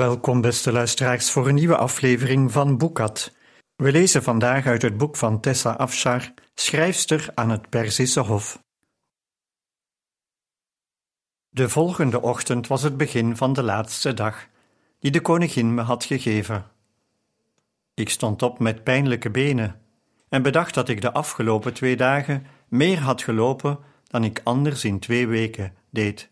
Welkom, beste luisteraars, voor een nieuwe aflevering van Boekat. We lezen vandaag uit het boek van Tessa Afshar, schrijfster aan het Perzische Hof. De volgende ochtend was het begin van de laatste dag, die de koningin me had gegeven. Ik stond op met pijnlijke benen en bedacht dat ik de afgelopen twee dagen meer had gelopen dan ik anders in twee weken deed.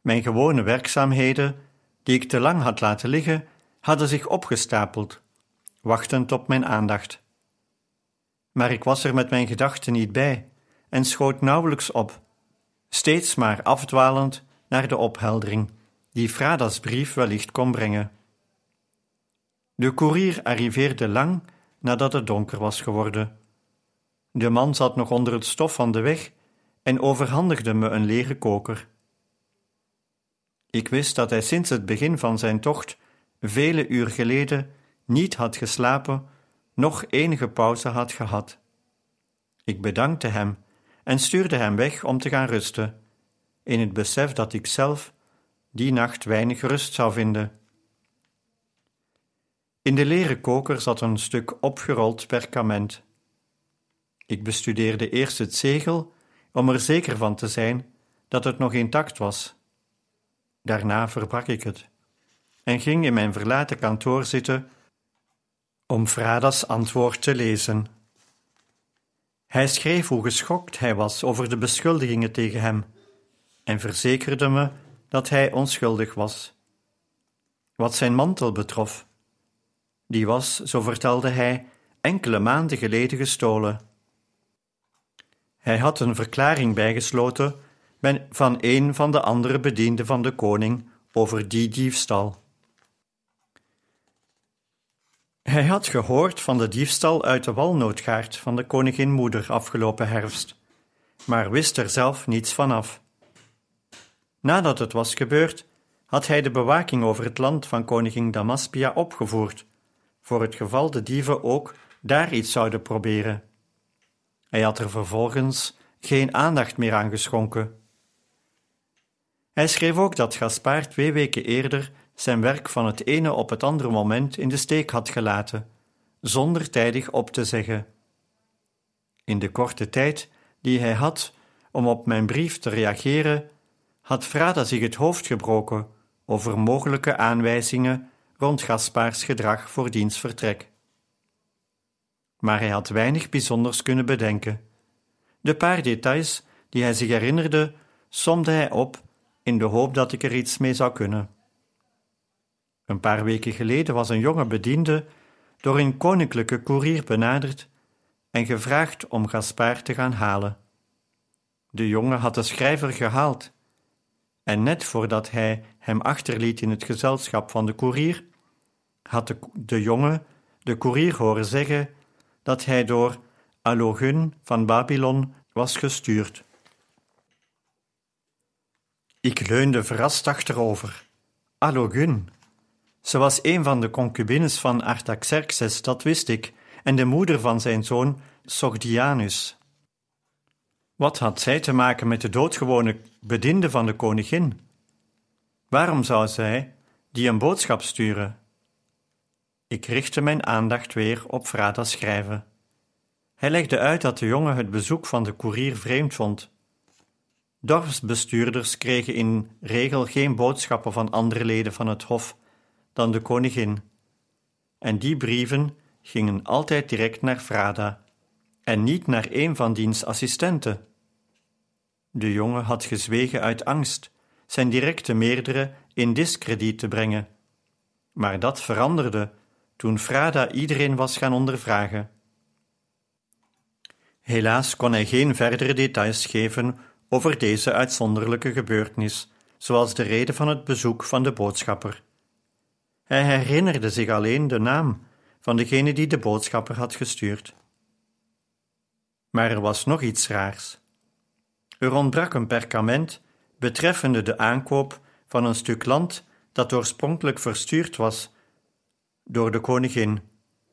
Mijn gewone werkzaamheden, die ik te lang had laten liggen, hadden zich opgestapeld, wachtend op mijn aandacht. Maar ik was er met mijn gedachten niet bij en schoot nauwelijks op steeds maar afdwalend naar de opheldering die Frada's brief wellicht kon brengen. De koerier arriveerde lang nadat het donker was geworden. De man zat nog onder het stof van de weg en overhandigde me een lege koker. Ik wist dat hij sinds het begin van zijn tocht, vele uur geleden, niet had geslapen, noch enige pauze had gehad. Ik bedankte hem en stuurde hem weg om te gaan rusten, in het besef dat ik zelf die nacht weinig rust zou vinden. In de leren koker zat een stuk opgerold perkament. Ik bestudeerde eerst het zegel om er zeker van te zijn dat het nog intact was. Daarna verbrak ik het en ging in mijn verlaten kantoor zitten om Frada's antwoord te lezen. Hij schreef hoe geschokt hij was over de beschuldigingen tegen hem en verzekerde me dat hij onschuldig was. Wat zijn mantel betrof, die was, zo vertelde hij, enkele maanden geleden gestolen. Hij had een verklaring bijgesloten van een van de andere bedienden van de koning over die diefstal. Hij had gehoord van de diefstal uit de walnootgaard van de koningin moeder afgelopen herfst, maar wist er zelf niets van af. Nadat het was gebeurd, had hij de bewaking over het land van koningin Damaspia opgevoerd, voor het geval de dieven ook daar iets zouden proberen. Hij had er vervolgens geen aandacht meer aan geschonken. Hij schreef ook dat Gaspard twee weken eerder zijn werk van het ene op het andere moment in de steek had gelaten, zonder tijdig op te zeggen. In de korte tijd die hij had om op mijn brief te reageren, had Frada zich het hoofd gebroken over mogelijke aanwijzingen rond Gaspaars gedrag voor diens vertrek. Maar hij had weinig bijzonders kunnen bedenken. De paar details die hij zich herinnerde, somde hij op in de hoop dat ik er iets mee zou kunnen. Een paar weken geleden was een jonge bediende door een koninklijke koerier benaderd en gevraagd om Gaspard te gaan halen. De jongen had de schrijver gehaald, en net voordat hij hem achterliet in het gezelschap van de koerier, had de, de jongen de koerier horen zeggen dat hij door Alogun van Babylon was gestuurd. Ik leunde verrast achterover. Alogun, ze was een van de concubines van Artaxerxes, dat wist ik, en de moeder van zijn zoon Sogdianus. Wat had zij te maken met de doodgewone bedinde van de koningin? Waarom zou zij die een boodschap sturen? Ik richtte mijn aandacht weer op Frada's schrijven. Hij legde uit dat de jongen het bezoek van de koerier vreemd vond. Dorpsbestuurders kregen in regel geen boodschappen van andere leden van het hof dan de koningin. En die brieven gingen altijd direct naar Frada en niet naar een van diens assistenten. De jongen had gezwegen uit angst zijn directe meerdere in diskrediet te brengen. Maar dat veranderde toen Frada iedereen was gaan ondervragen. Helaas kon hij geen verdere details geven over deze uitzonderlijke gebeurtenis, zoals de reden van het bezoek van de boodschapper. Hij herinnerde zich alleen de naam van degene die de boodschapper had gestuurd. Maar er was nog iets raars. Er ontbrak een perkament betreffende de aankoop van een stuk land dat oorspronkelijk verstuurd was door de koningin,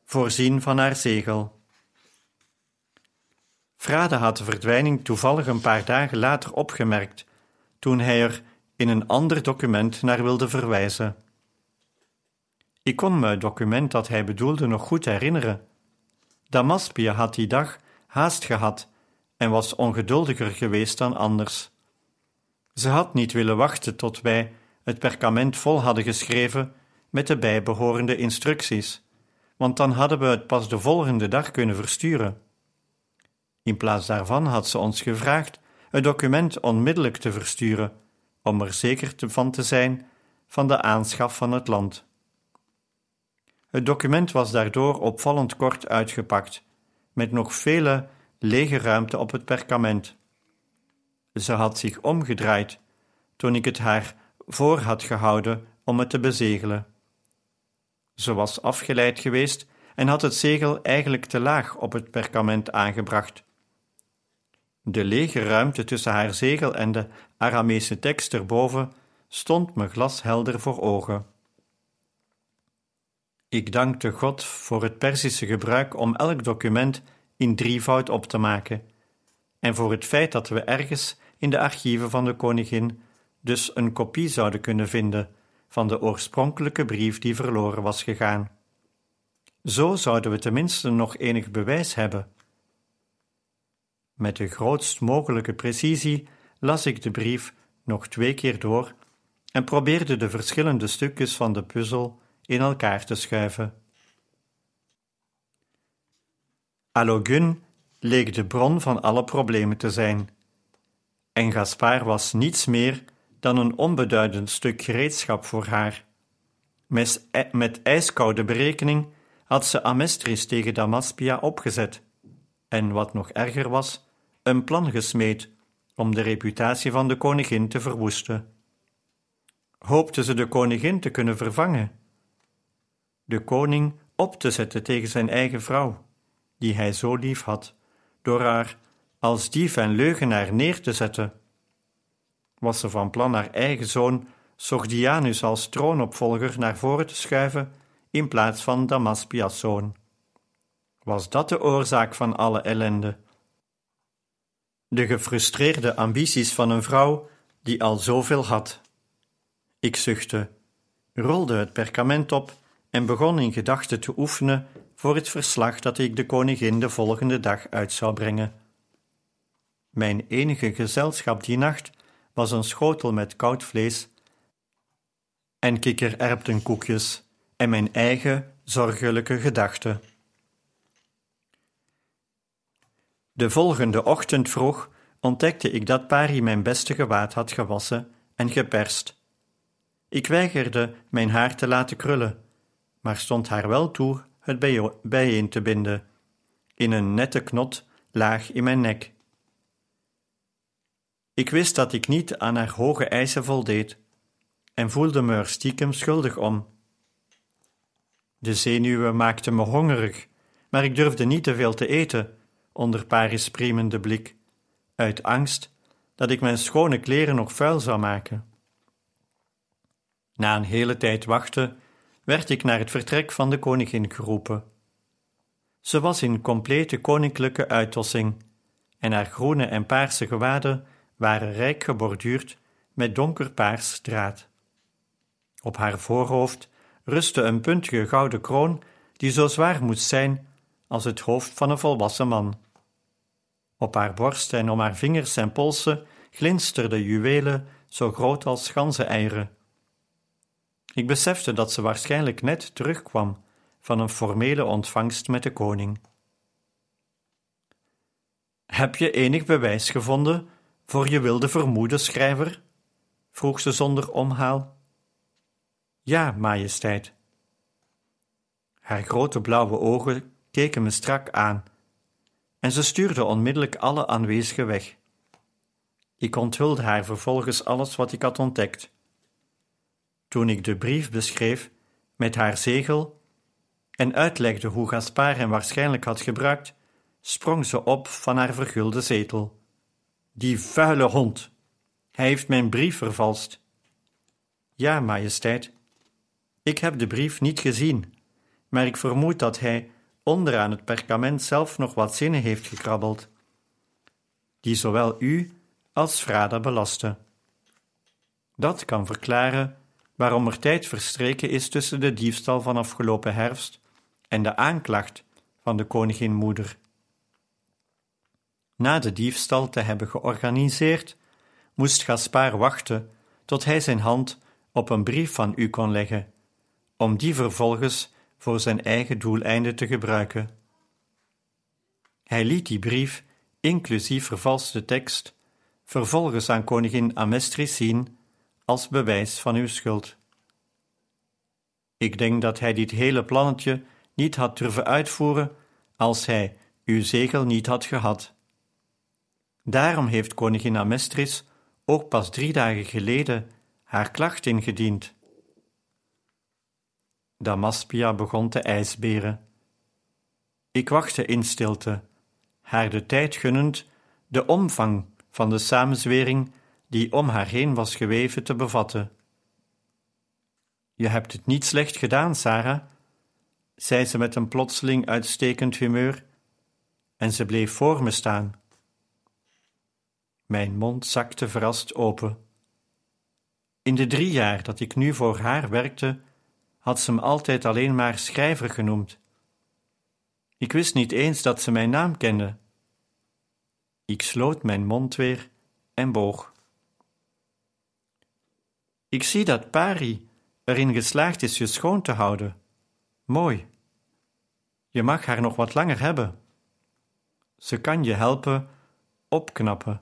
voorzien van haar zegel. Frade had de verdwijning toevallig een paar dagen later opgemerkt, toen hij er in een ander document naar wilde verwijzen. Ik kon me het document dat hij bedoelde nog goed herinneren. Damaspia had die dag haast gehad en was ongeduldiger geweest dan anders. Ze had niet willen wachten tot wij het perkament vol hadden geschreven met de bijbehorende instructies, want dan hadden we het pas de volgende dag kunnen versturen. In plaats daarvan had ze ons gevraagd het document onmiddellijk te versturen, om er zeker van te zijn van de aanschaf van het land. Het document was daardoor opvallend kort uitgepakt, met nog vele lege ruimte op het perkament. Ze had zich omgedraaid toen ik het haar voor had gehouden om het te bezegelen. Ze was afgeleid geweest en had het zegel eigenlijk te laag op het perkament aangebracht. De lege ruimte tussen haar zegel en de Aramese tekst erboven stond me glashelder voor ogen. Ik dankte God voor het Perzische gebruik om elk document in drievoud op te maken, en voor het feit dat we ergens in de archieven van de koningin dus een kopie zouden kunnen vinden van de oorspronkelijke brief die verloren was gegaan. Zo zouden we tenminste nog enig bewijs hebben. Met de grootst mogelijke precisie las ik de brief nog twee keer door en probeerde de verschillende stukjes van de puzzel in elkaar te schuiven. Alogun leek de bron van alle problemen te zijn, en Gaspar was niets meer dan een onbeduidend stuk gereedschap voor haar. Met, met ijskoude berekening had ze Amestris tegen Damaspia opgezet, en wat nog erger was, een plan gesmeed om de reputatie van de koningin te verwoesten. Hoopte ze de koningin te kunnen vervangen? De koning op te zetten tegen zijn eigen vrouw, die hij zo lief had, door haar als dief en leugenaar neer te zetten was ze van plan haar eigen zoon Sogdianus als troonopvolger naar voren te schuiven in plaats van Damaspias zoon. Was dat de oorzaak van alle ellende? De gefrustreerde ambities van een vrouw die al zoveel had. Ik zuchtte, rolde het perkament op en begon in gedachten te oefenen voor het verslag dat ik de koningin de volgende dag uit zou brengen. Mijn enige gezelschap die nacht was een schotel met koud vlees en kikkererwtenkoekjes en mijn eigen zorgelijke gedachten. De volgende ochtend vroeg ontdekte ik dat Pari mijn beste gewaad had gewassen en geperst. Ik weigerde mijn haar te laten krullen, maar stond haar wel toe het bijeen te binden, in een nette knot laag in mijn nek. Ik wist dat ik niet aan haar hoge eisen voldeed en voelde me er stiekem schuldig om. De zenuwen maakten me hongerig, maar ik durfde niet te veel te eten onder Paris' priemende blik, uit angst dat ik mijn schone kleren nog vuil zou maken. Na een hele tijd wachten werd ik naar het vertrek van de koningin geroepen. Ze was in complete koninklijke uitdossing, en haar groene en paarse gewaden waren rijk geborduurd met donkerpaars draad. Op haar voorhoofd rustte een puntige gouden kroon die zo zwaar moest zijn als het hoofd van een volwassen man. Op haar borst en om haar vingers en polsen glinsterden juwelen zo groot als eieren. Ik besefte dat ze waarschijnlijk net terugkwam van een formele ontvangst met de koning. Heb je enig bewijs gevonden voor je wilde vermoeden, schrijver? vroeg ze zonder omhaal. Ja, majesteit. Haar grote blauwe ogen keken me strak aan, en ze stuurde onmiddellijk alle aanwezigen weg. Ik onthulde haar vervolgens alles wat ik had ontdekt. Toen ik de brief beschreef met haar zegel en uitlegde hoe Gaspar hem waarschijnlijk had gebruikt, sprong ze op van haar vergulde zetel. Die vuile hond! Hij heeft mijn brief vervalst. Ja, majesteit. Ik heb de brief niet gezien, maar ik vermoed dat hij onderaan het perkament zelf nog wat zinnen heeft gekrabbeld, die zowel u als Frada belasten. Dat kan verklaren waarom er tijd verstreken is tussen de diefstal van afgelopen herfst en de aanklacht van de koningin moeder. Na de diefstal te hebben georganiseerd, moest Gaspar wachten tot hij zijn hand op een brief van u kon leggen, om die vervolgens voor zijn eigen doeleinde te gebruiken. Hij liet die brief, inclusief vervalste tekst, vervolgens aan koningin Amestris zien als bewijs van uw schuld. Ik denk dat hij dit hele plannetje niet had durven uitvoeren als hij uw zegel niet had gehad. Daarom heeft koningin Amestris ook pas drie dagen geleden haar klacht ingediend. Damaspia begon te ijsberen. Ik wachtte in stilte, haar de tijd gunnend de omvang van de samenzwering die om haar heen was geweven te bevatten. Je hebt het niet slecht gedaan, Sarah, zei ze met een plotseling uitstekend humeur, en ze bleef voor me staan. Mijn mond zakte verrast open. In de drie jaar dat ik nu voor haar werkte, had ze me altijd alleen maar schrijver genoemd. Ik wist niet eens dat ze mijn naam kende. Ik sloot mijn mond weer en boog. Ik zie dat Pari erin geslaagd is je schoon te houden. Mooi. Je mag haar nog wat langer hebben. Ze kan je helpen opknappen.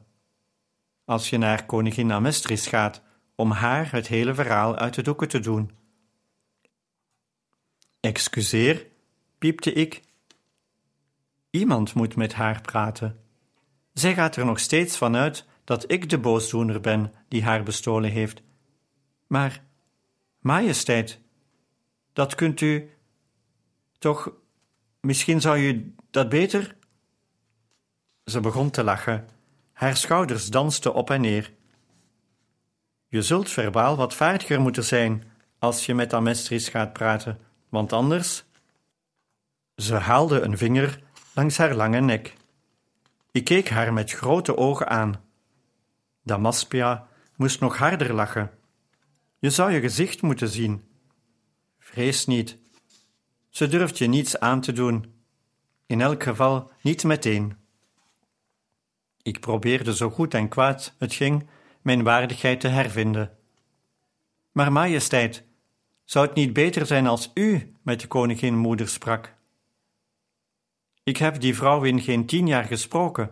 Als je naar koningin Amestris gaat om haar het hele verhaal uit de doeken te doen. Excuseer, piepte ik. Iemand moet met haar praten. Zij gaat er nog steeds van uit dat ik de boosdoener ben die haar bestolen heeft. Maar, majesteit, dat kunt u toch. Misschien zou u dat beter. Ze begon te lachen. Haar schouders dansten op en neer. Je zult verbaal wat vaardiger moeten zijn als je met Amestris gaat praten, want anders. Ze haalde een vinger langs haar lange nek. Ik keek haar met grote ogen aan. Damaspia moest nog harder lachen. Je zou je gezicht moeten zien. Vrees niet. Ze durft je niets aan te doen. In elk geval niet meteen. Ik probeerde zo goed en kwaad het ging mijn waardigheid te hervinden. Maar majesteit, zou het niet beter zijn als u met de koningin moeder sprak? Ik heb die vrouw in geen tien jaar gesproken,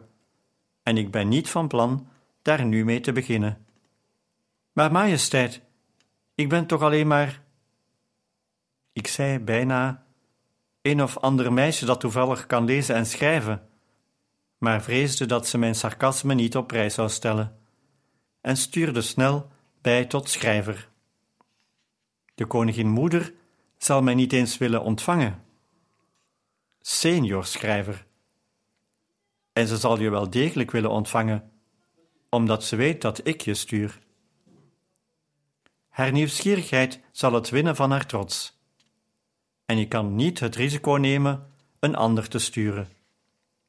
en ik ben niet van plan daar nu mee te beginnen. Maar majesteit, ik ben toch alleen maar. Ik zei bijna een of ander meisje dat toevallig kan lezen en schrijven, maar vreesde dat ze mijn sarcasme niet op prijs zou stellen, en stuurde snel bij tot schrijver. De koningin moeder zal mij niet eens willen ontvangen. Senior schrijver. En ze zal je wel degelijk willen ontvangen, omdat ze weet dat ik je stuur. Haar nieuwsgierigheid zal het winnen van haar trots. En je kan niet het risico nemen een ander te sturen.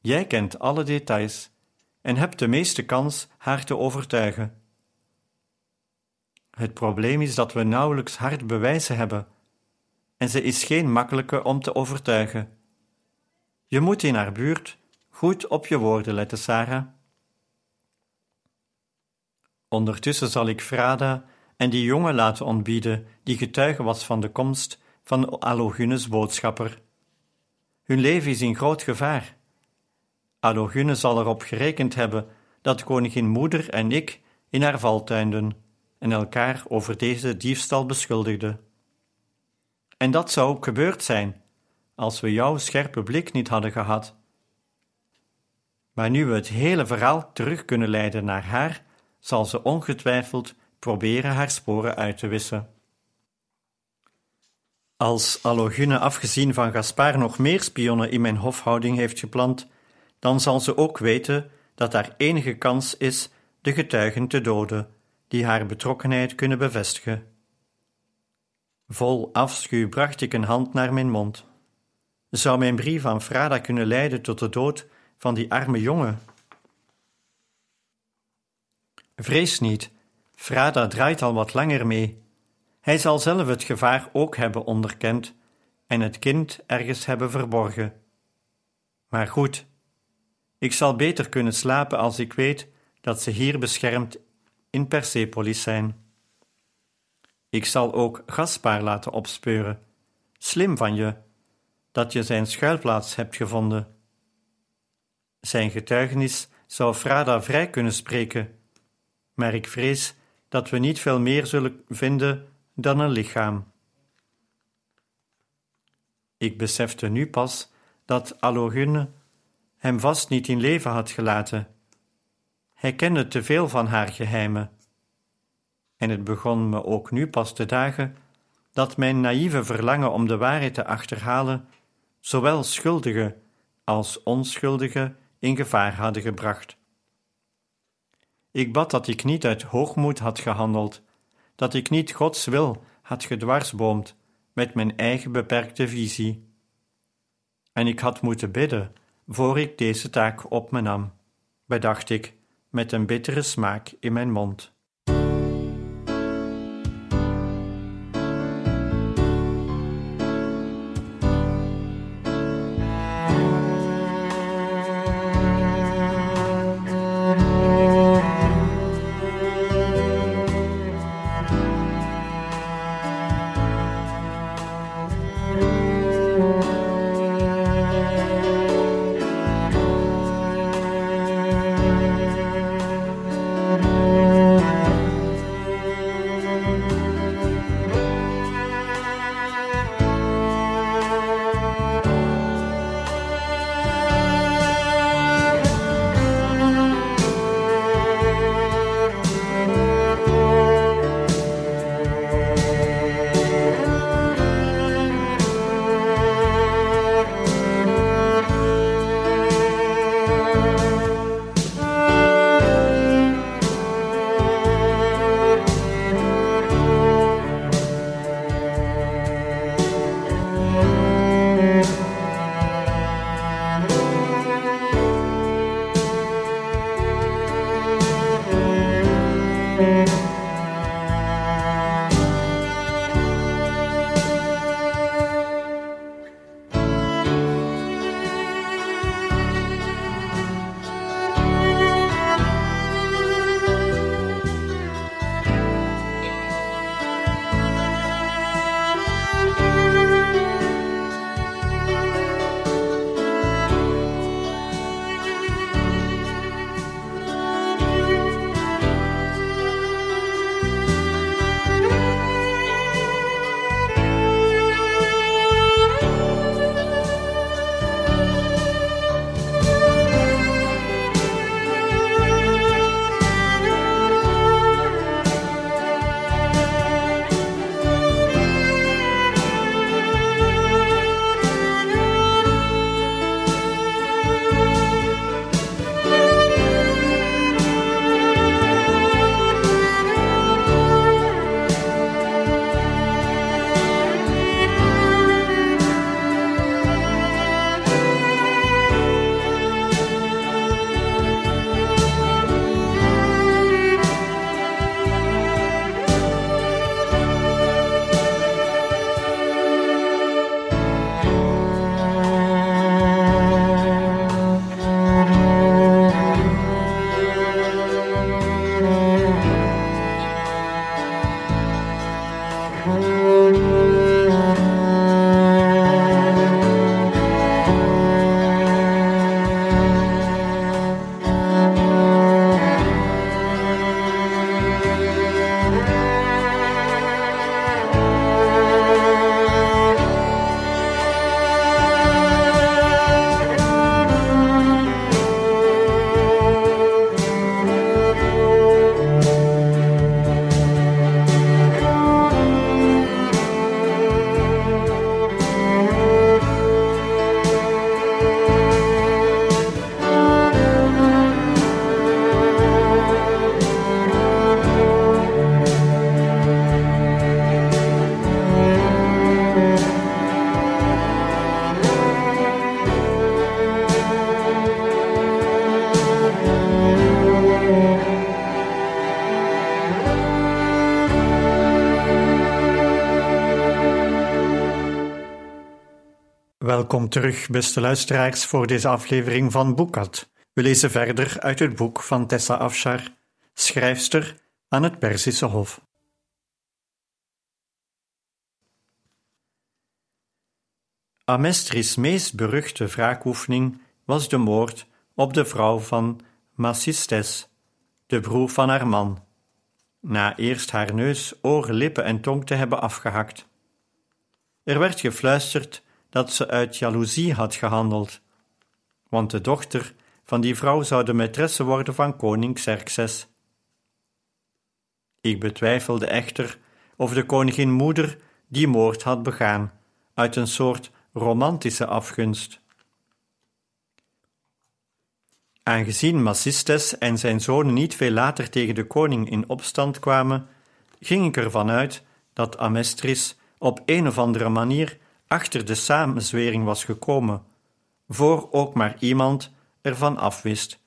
Jij kent alle details en hebt de meeste kans haar te overtuigen. Het probleem is dat we nauwelijks hard bewijzen hebben, en ze is geen makkelijke om te overtuigen. Je moet in haar buurt goed op je woorden letten, Sarah. Ondertussen zal ik Frada en die jongen laten ontbieden die getuige was van de komst van Allogunus boodschapper. Hun leven is in groot gevaar. Allogune zal erop gerekend hebben dat koningin moeder en ik in haar val tuinden en elkaar over deze diefstal beschuldigden. En dat zou ook gebeurd zijn, als we jouw scherpe blik niet hadden gehad. Maar nu we het hele verhaal terug kunnen leiden naar haar, zal ze ongetwijfeld proberen haar sporen uit te wissen. Als Allogune afgezien van Gaspar nog meer spionnen in mijn hofhouding heeft geplant, dan zal ze ook weten dat daar enige kans is de getuigen te doden, die haar betrokkenheid kunnen bevestigen. Vol afschuw bracht ik een hand naar mijn mond. Zou mijn brief aan Frada kunnen leiden tot de dood van die arme jongen? Vrees niet, Frada draait al wat langer mee. Hij zal zelf het gevaar ook hebben onderkend en het kind ergens hebben verborgen. Maar goed, ik zal beter kunnen slapen als ik weet dat ze hier beschermd in Persepolis zijn. Ik zal ook Gaspar laten opspeuren. Slim van je, dat je zijn schuilplaats hebt gevonden. Zijn getuigenis zou Frada vrij kunnen spreken, maar ik vrees dat we niet veel meer zullen vinden dan een lichaam. Ik besefte nu pas dat Allogunne hem vast niet in leven had gelaten. Hij kende te veel van haar geheimen. En het begon me ook nu pas te dagen dat mijn naïeve verlangen om de waarheid te achterhalen zowel schuldige als onschuldige in gevaar hadden gebracht. Ik bad dat ik niet uit hoogmoed had gehandeld, dat ik niet Gods wil had gedwarsboomd met mijn eigen beperkte visie. En ik had moeten bidden voor ik deze taak op me nam, bedacht ik met een bittere smaak in mijn mond. Welkom terug, beste luisteraars, voor deze aflevering van Boekat. We lezen verder uit het boek van Tessa Afshar, schrijfster aan het Perzische Hof. Amestris meest beruchte wraakoefening was de moord op de vrouw van Massistes, de broer van haar man, na eerst haar neus, oren, lippen en tong te hebben afgehakt. Er werd gefluisterd dat ze uit jaloezie had gehandeld, want de dochter van die vrouw zou de maîtresse worden van koning Xerxes. Ik betwijfelde echter of de koningin moeder die moord had begaan, uit een soort romantische afgunst. Aangezien Massistes en zijn zonen niet veel later tegen de koning in opstand kwamen, ging ik ervan uit dat Amestris op een of andere manier achter de samenzwering was gekomen, voor ook maar iemand ervan afwist,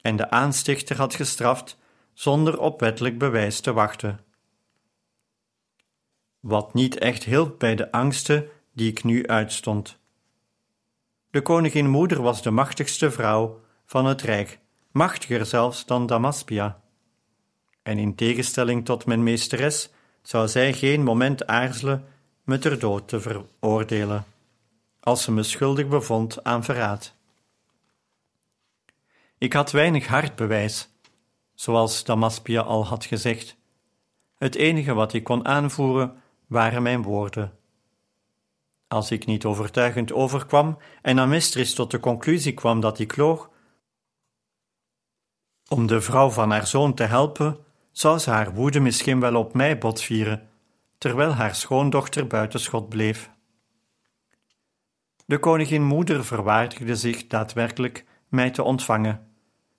en de aanstichter had gestraft zonder op wettelijk bewijs te wachten. Wat niet echt hielp bij de angsten die ik nu uitstond. De koningin moeder was de machtigste vrouw van het rijk, machtiger zelfs dan Damaspia. En in tegenstelling tot mijn meesteres zou zij geen moment aarzelen me ter dood te veroordelen, als ze me schuldig bevond aan verraad. Ik had weinig hartbewijs, zoals Damaspia al had gezegd. Het enige wat ik kon aanvoeren waren mijn woorden. Als ik niet overtuigend overkwam en Amestris tot de conclusie kwam dat ik loog, om de vrouw van haar zoon te helpen, zou ze haar woede misschien wel op mij botvieren, terwijl haar schoondochter buitenschot bleef. De koningin moeder verwaardigde zich daadwerkelijk mij te ontvangen,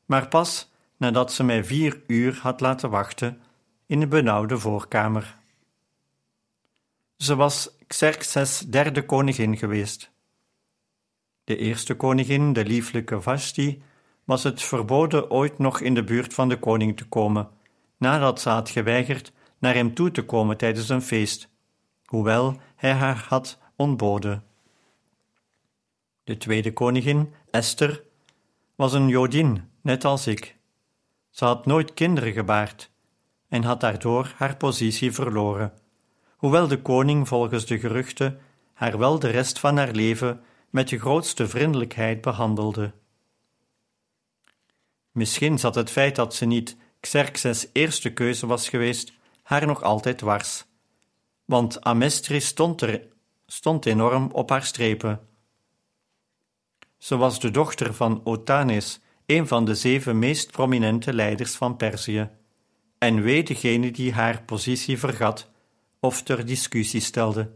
maar pas nadat ze mij vier uur had laten wachten in de benauwde voorkamer. Ze was Xerxes' derde koningin geweest. De eerste koningin, de lieflijke Vashti, was het verboden ooit nog in de buurt van de koning te komen, nadat ze had geweigerd naar hem toe te komen tijdens een feest, hoewel hij haar had ontboden. De tweede koningin, Esther, was een Jodin, net als ik. Ze had nooit kinderen gebaard en had daardoor haar positie verloren, hoewel de koning volgens de geruchten haar wel de rest van haar leven met de grootste vriendelijkheid behandelde. Misschien zat het feit dat ze niet Xerxes' eerste keuze was geweest, haar nog altijd dwars. Want Amestris stond, er, stond enorm op haar strepen. Ze was de dochter van Otanes, een van de zeven meest prominente leiders van Perzië, en wee degene die haar positie vergat of ter discussie stelde.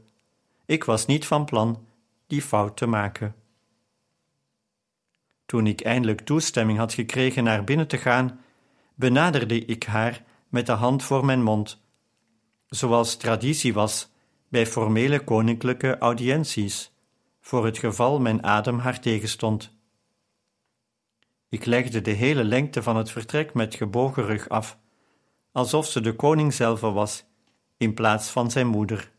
Ik was niet van plan die fout te maken. Toen ik eindelijk toestemming had gekregen naar binnen te gaan, benaderde ik haar met de hand voor mijn mond, zoals traditie was bij formele koninklijke audiënties, voor het geval mijn adem haar tegenstond. Ik legde de hele lengte van het vertrek met gebogen rug af, alsof ze de koning zelf was, in plaats van zijn moeder.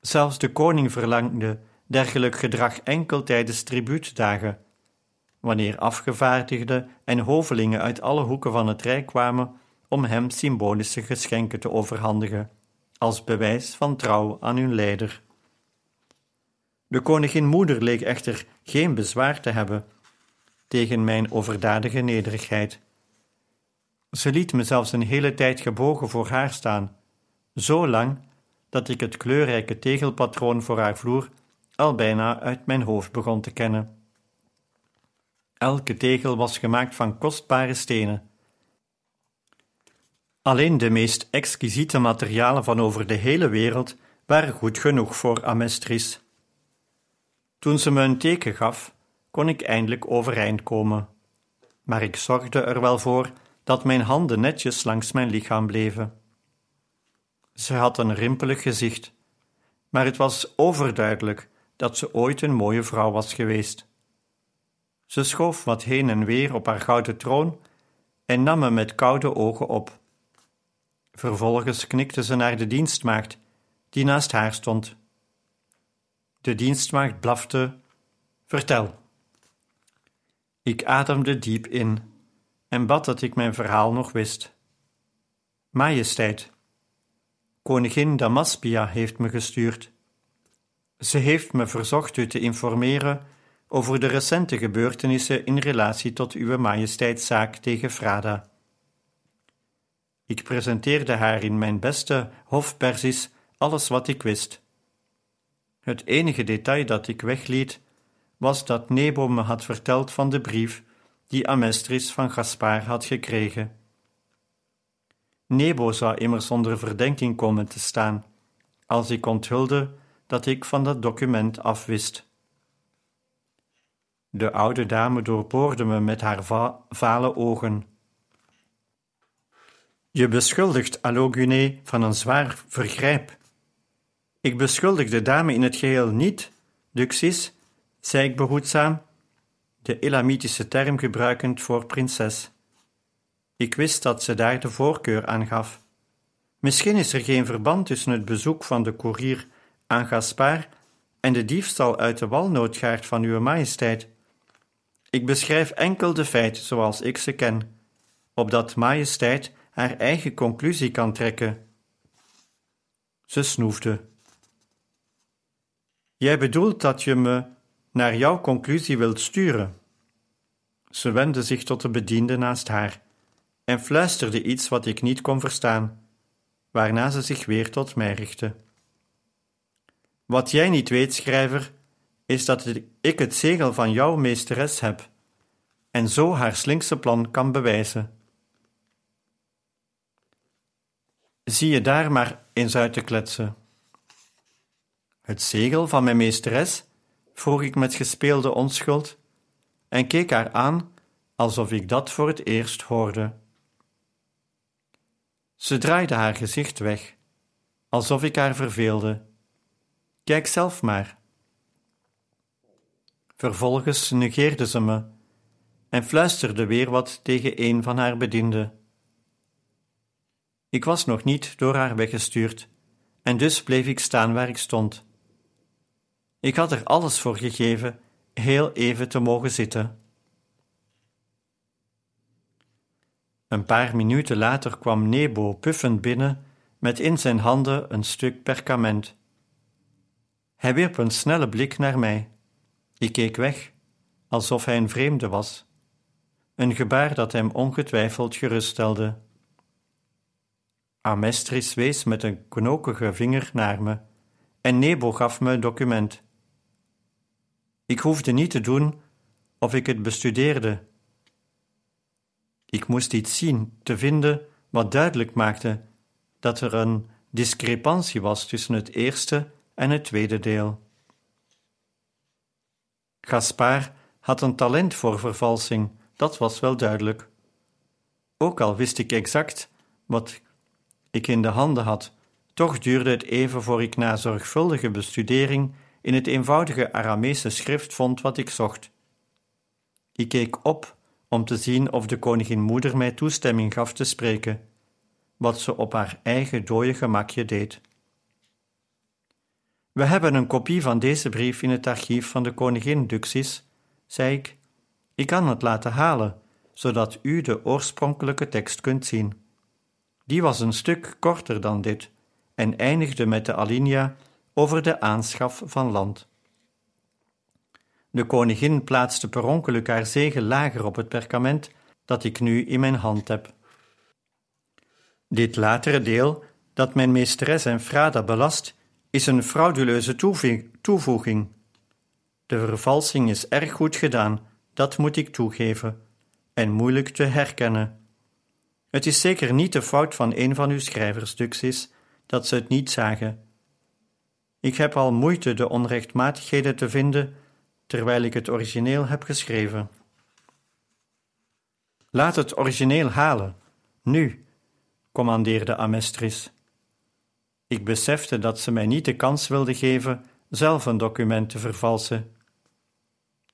Zelfs de koning verlangde dergelijk gedrag enkel tijdens tribuutdagen, wanneer afgevaardigden en hovelingen uit alle hoeken van het rijk kwamen om hem symbolische geschenken te overhandigen, als bewijs van trouw aan hun leider. De koningin moeder leek echter geen bezwaar te hebben tegen mijn overdadige nederigheid. Ze liet me zelfs een hele tijd gebogen voor haar staan, zo lang dat ik het kleurrijke tegelpatroon voor haar vloer al bijna uit mijn hoofd begon te kennen. Elke tegel was gemaakt van kostbare stenen. Alleen de meest exquisiete materialen van over de hele wereld waren goed genoeg voor Amestris. Toen ze me een teken gaf, kon ik eindelijk overeind komen. Maar ik zorgde er wel voor dat mijn handen netjes langs mijn lichaam bleven. Ze had een rimpelig gezicht, maar het was overduidelijk dat ze ooit een mooie vrouw was geweest. Ze schoof wat heen en weer op haar gouden troon en nam me met koude ogen op. Vervolgens knikte ze naar de dienstmaagd, die naast haar stond. De dienstmaagd blafte: Vertel. Ik ademde diep in en bad dat ik mijn verhaal nog wist. Majesteit, koningin Damaspia heeft me gestuurd. Ze heeft me verzocht u te informeren over de recente gebeurtenissen in relatie tot uw majesteitszaak tegen Frada. Ik presenteerde haar in mijn beste hofpersis alles wat ik wist. Het enige detail dat ik wegliet was dat Nebo me had verteld van de brief die Amestris van Gaspar had gekregen. Nebo zou immers onder verdenking komen te staan, als ik onthulde dat ik van dat document afwist. De oude dame doorboorde me met haar va vale ogen. Je beschuldigt Alogune van een zwaar vergrijp. Ik beschuldig de dame in het geheel niet, Duxis, zei ik behoedzaam, de Elamitische term gebruikend voor prinses. Ik wist dat ze daar de voorkeur aan gaf. Misschien is er geen verband tussen het bezoek van de koerier aan Gaspar en de diefstal uit de walnootgaard van uw majesteit. Ik beschrijf enkel de feiten zoals ik ze ken, opdat majesteit haar eigen conclusie kan trekken. Ze snoefde. Jij bedoelt dat je me naar jouw conclusie wilt sturen. Ze wendde zich tot de bediende naast haar en fluisterde iets wat ik niet kon verstaan, waarna ze zich weer tot mij richtte. Wat jij niet weet, schrijver, is dat ik het zegel van jouw meesteres heb en zo haar slinkse plan kan bewijzen. Zie je daar maar eens uit te kletsen. Het zegel van mijn meesteres? vroeg ik met gespeelde onschuld en keek haar aan alsof ik dat voor het eerst hoorde. Ze draaide haar gezicht weg, alsof ik haar verveelde. Kijk zelf maar. Vervolgens negeerde ze me en fluisterde weer wat tegen een van haar bedienden. Ik was nog niet door haar weggestuurd, en dus bleef ik staan waar ik stond. Ik had er alles voor gegeven heel even te mogen zitten. Een paar minuten later kwam Nebo puffend binnen met in zijn handen een stuk perkament. Hij wierp een snelle blik naar mij. Ik keek weg, alsof hij een vreemde was. Een gebaar dat hem ongetwijfeld geruststelde. Amestris wees met een knokige vinger naar me en Nebo gaf me het document. Ik hoefde niet te doen of ik het bestudeerde. Ik moest iets zien te vinden wat duidelijk maakte dat er een discrepantie was tussen het eerste en het tweede deel. Gaspar had een talent voor vervalsing, dat was wel duidelijk. Ook al wist ik exact wat ik in de handen had, toch duurde het even voor ik na zorgvuldige bestudering in het eenvoudige Aramese schrift vond wat ik zocht. Ik keek op om te zien of de koningin moeder mij toestemming gaf te spreken, wat ze op haar eigen dode gemakje deed. We hebben een kopie van deze brief in het archief van de koningin Duxis, zei ik. Ik kan het laten halen, zodat u de oorspronkelijke tekst kunt zien. Die was een stuk korter dan dit en eindigde met de alinea over de aanschaf van land. De koningin plaatste per ongeluk haar zegel lager op het perkament dat ik nu in mijn hand heb. Dit latere deel, dat mijn meesteres en Frada belast, is een frauduleuze toevoeging. De vervalsing is erg goed gedaan, dat moet ik toegeven, en moeilijk te herkennen. Het is zeker niet de fout van een van uw schrijvers, Duxis, dat ze het niet zagen. Ik heb al moeite de onrechtmatigheden te vinden terwijl ik het origineel heb geschreven. Laat het origineel halen, nu, commandeerde Amestris. Ik besefte dat ze mij niet de kans wilde geven zelf een document te vervalsen.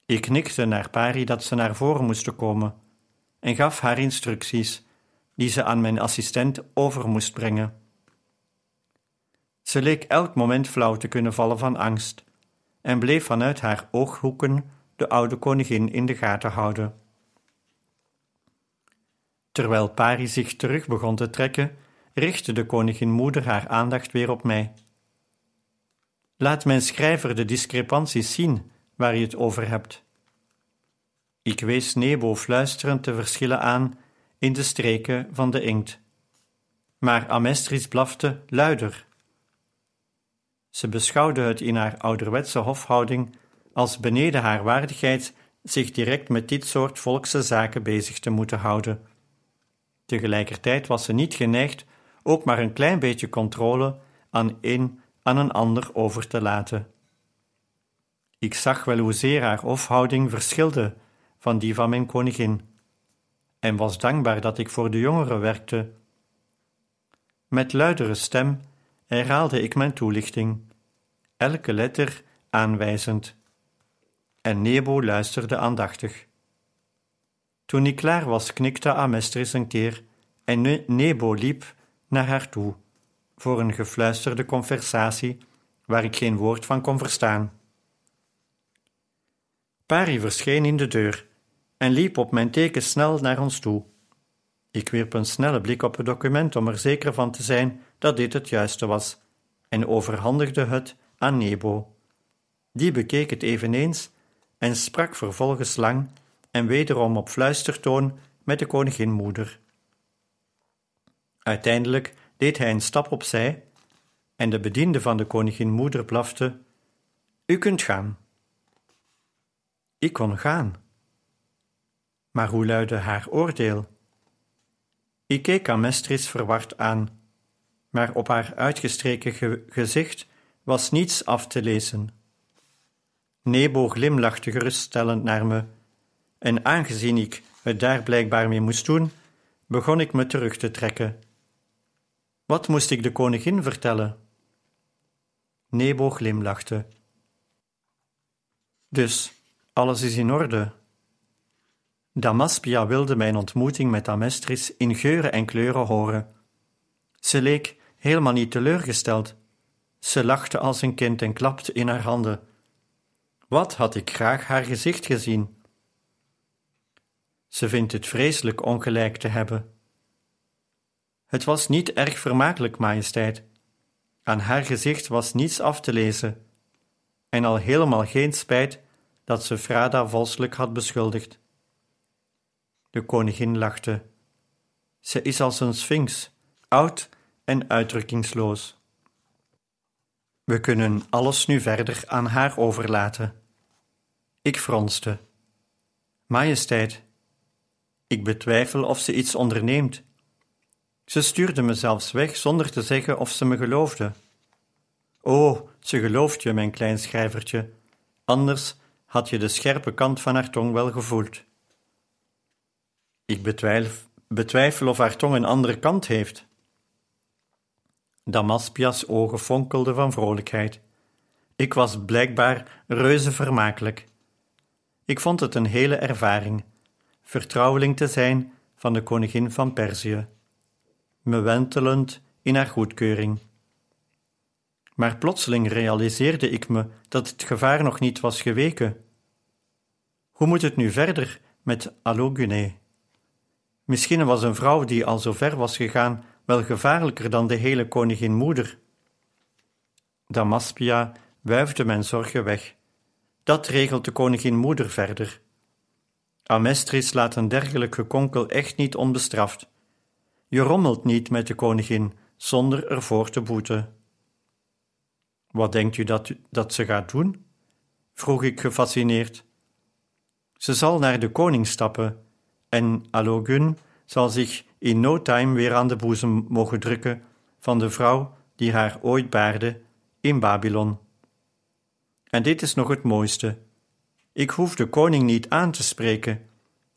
Ik knikte naar Pari dat ze naar voren moesten komen en gaf haar instructies, die ze aan mijn assistent over moest brengen. Ze leek elk moment flauw te kunnen vallen van angst, en bleef vanuit haar ooghoeken de oude koningin in de gaten houden. Terwijl Pari zich terug begon te trekken, richtte de koningin moeder haar aandacht weer op mij. Laat mijn schrijver de discrepanties zien waar je het over hebt. Ik wees Nebo fluisterend de verschillen aan in de streken van de inkt. Maar Amestris blafte luider. Ze beschouwde het in haar ouderwetse hofhouding als beneden haar waardigheid zich direct met dit soort volkse zaken bezig te moeten houden. Tegelijkertijd was ze niet geneigd ook maar een klein beetje controle aan een aan een ander over te laten. Ik zag wel hoezeer haar hofhouding verschilde van die van mijn koningin, en was dankbaar dat ik voor de jongeren werkte. Met luidere stem herhaalde ik mijn toelichting, elke letter aanwijzend, en Nebo luisterde aandachtig. Toen ik klaar was, knikte Amestris een keer en Nebo liep naar haar toe voor een gefluisterde conversatie waar ik geen woord van kon verstaan. Pari verscheen in de deur en liep op mijn teken snel naar ons toe. Ik wierp een snelle blik op het document om er zeker van te zijn dat dit het juiste was en overhandigde het aan Nebo. Die bekeek het eveneens en sprak vervolgens lang en wederom op fluistertoon met de koninginmoeder. Uiteindelijk deed hij een stap opzij en de bediende van de koninginmoeder blafte: U kunt gaan. Ik kon gaan. Maar hoe luidde haar oordeel? Ik keek Amestris verward aan, maar op haar uitgestreken gezicht was niets af te lezen. Nebo glimlachte geruststellend naar me, en aangezien ik het daar blijkbaar mee moest doen, begon ik me terug te trekken. Wat moest ik de koningin vertellen? Nebo glimlachte. Dus, alles is in orde. Damaspia wilde mijn ontmoeting met Amestris in geuren en kleuren horen. Ze leek helemaal niet teleurgesteld. Ze lachte als een kind en klapte in haar handen. Wat had ik graag haar gezicht gezien. Ze vindt het vreselijk ongelijk te hebben. Het was niet erg vermakelijk, majesteit. Aan haar gezicht was niets af te lezen, en al helemaal geen spijt dat ze Frada valselijk had beschuldigd. De koningin lachte. Ze is als een sphinx, oud en uitdrukkingsloos. We kunnen alles nu verder aan haar overlaten. Ik fronste. Majesteit, ik betwijfel of ze iets onderneemt. Ze stuurde me zelfs weg zonder te zeggen of ze me geloofde. O, ze gelooft je, mijn klein schrijvertje, anders had je de scherpe kant van haar tong wel gevoeld. Ik betwijfel, of haar tong een andere kant heeft. Damaspia's ogen fonkelden van vrolijkheid. Ik was blijkbaar reuze vermakelijk. Ik vond het een hele ervaring, vertrouweling te zijn van de koningin van Perzië me wentelend in haar goedkeuring. Maar plotseling realiseerde ik me dat het gevaar nog niet was geweken. Hoe moet het nu verder met Alogune? Misschien was een vrouw die al zo ver was gegaan wel gevaarlijker dan de hele koningin moeder. Damaspia wuifde mijn zorgen weg. Dat regelt de koningin moeder verder. Amestris laat een dergelijk gekonkel echt niet onbestraft. Je rommelt niet met de koningin zonder ervoor te boeten. Wat denkt u dat, dat ze gaat doen? vroeg ik gefascineerd. Ze zal naar de koning stappen en Alogun zal zich in no time weer aan de boezem mogen drukken van de vrouw die haar ooit baarde in Babylon. En dit is nog het mooiste. Ik hoef de koning niet aan te spreken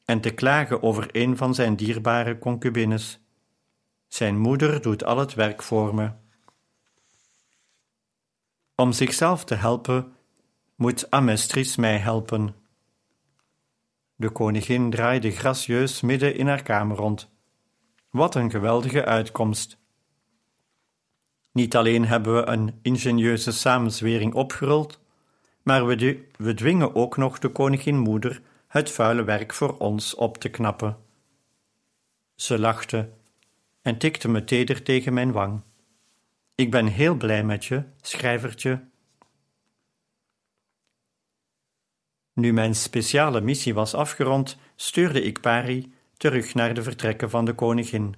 en te klagen over een van zijn dierbare concubines. Zijn moeder doet al het werk voor me. Om zichzelf te helpen, moet Amestris mij helpen. De koningin draaide gracieus midden in haar kamer rond. Wat een geweldige uitkomst! Niet alleen hebben we een ingenieuze samenzwering opgerold, maar we, we dwingen ook nog de koningin moeder het vuile werk voor ons op te knappen. Ze lachte en tikte me teder tegen mijn wang. Ik ben heel blij met je, schrijvertje. Nu mijn speciale missie was afgerond, stuurde ik Pari terug naar de vertrekken van de koningin.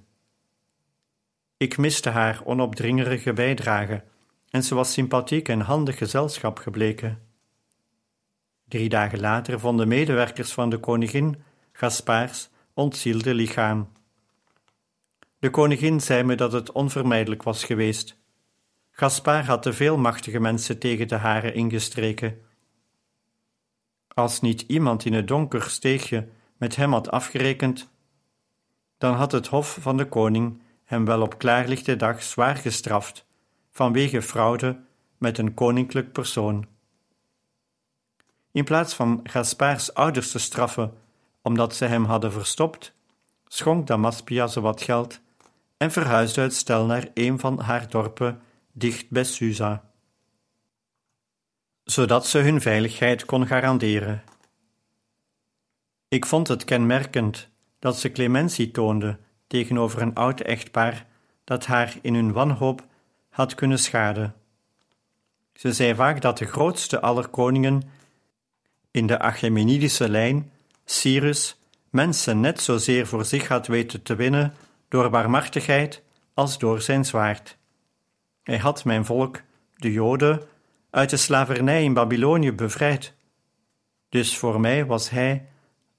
Ik miste haar onopdringerige bijdrage en ze was sympathiek en handig gezelschap gebleken. Drie dagen later vonden medewerkers van de koningin Gaspaars ontzielde lichaam. De koningin zei me dat het onvermijdelijk was geweest. Gaspar had te veel machtige mensen tegen de haren ingestreken. Als niet iemand in het donker steegje met hem had afgerekend, dan had het hof van de koning hem wel op klaarlichte dag zwaar gestraft vanwege fraude met een koninklijk persoon. In plaats van Gaspaars ouders te straffen omdat ze hem hadden verstopt, schonk Damaspia ze wat geld en verhuisde het stel naar een van haar dorpen dicht bij Susa, zodat ze hun veiligheid kon garanderen. Ik vond het kenmerkend dat ze clementie toonde tegenover een oud echtpaar dat haar in hun wanhoop had kunnen schaden. Ze zei vaak dat de grootste aller koningen in de Achaemenidische lijn, Cyrus, mensen net zozeer voor zich had weten te winnen door barmhartigheid als door zijn zwaard. Hij had mijn volk, de Joden, uit de slavernij in Babylonië bevrijd. Dus voor mij was hij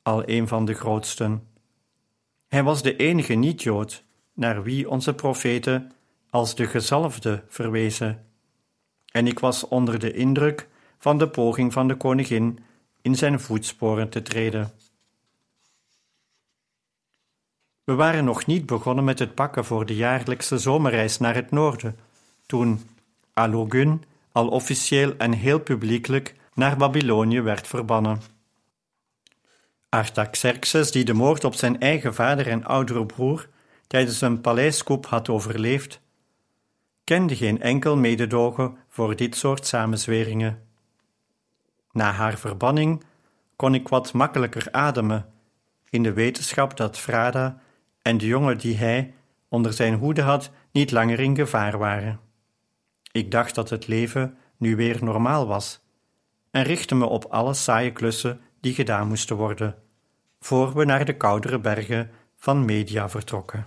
al een van de grootsten. Hij was de enige niet-Jood naar wie onze profeten als de gezalfde verwezen. En ik was onder de indruk van de poging van de koningin in zijn voetsporen te treden. We waren nog niet begonnen met het pakken voor de jaarlijkse zomerreis naar het noorden, toen Alogun al officieel en heel publiekelijk naar Babylonië werd verbannen. Artaxerxes, die de moord op zijn eigen vader en oudere broer tijdens een paleiskoep had overleefd, kende geen enkel mededogen voor dit soort samenzweringen. Na haar verbanning kon ik wat makkelijker ademen, in de wetenschap dat Frada en de jongen die hij onder zijn hoede had niet langer in gevaar waren. Ik dacht dat het leven nu weer normaal was en richtte me op alle saaie klussen die gedaan moesten worden, voor we naar de koudere bergen van Media vertrokken.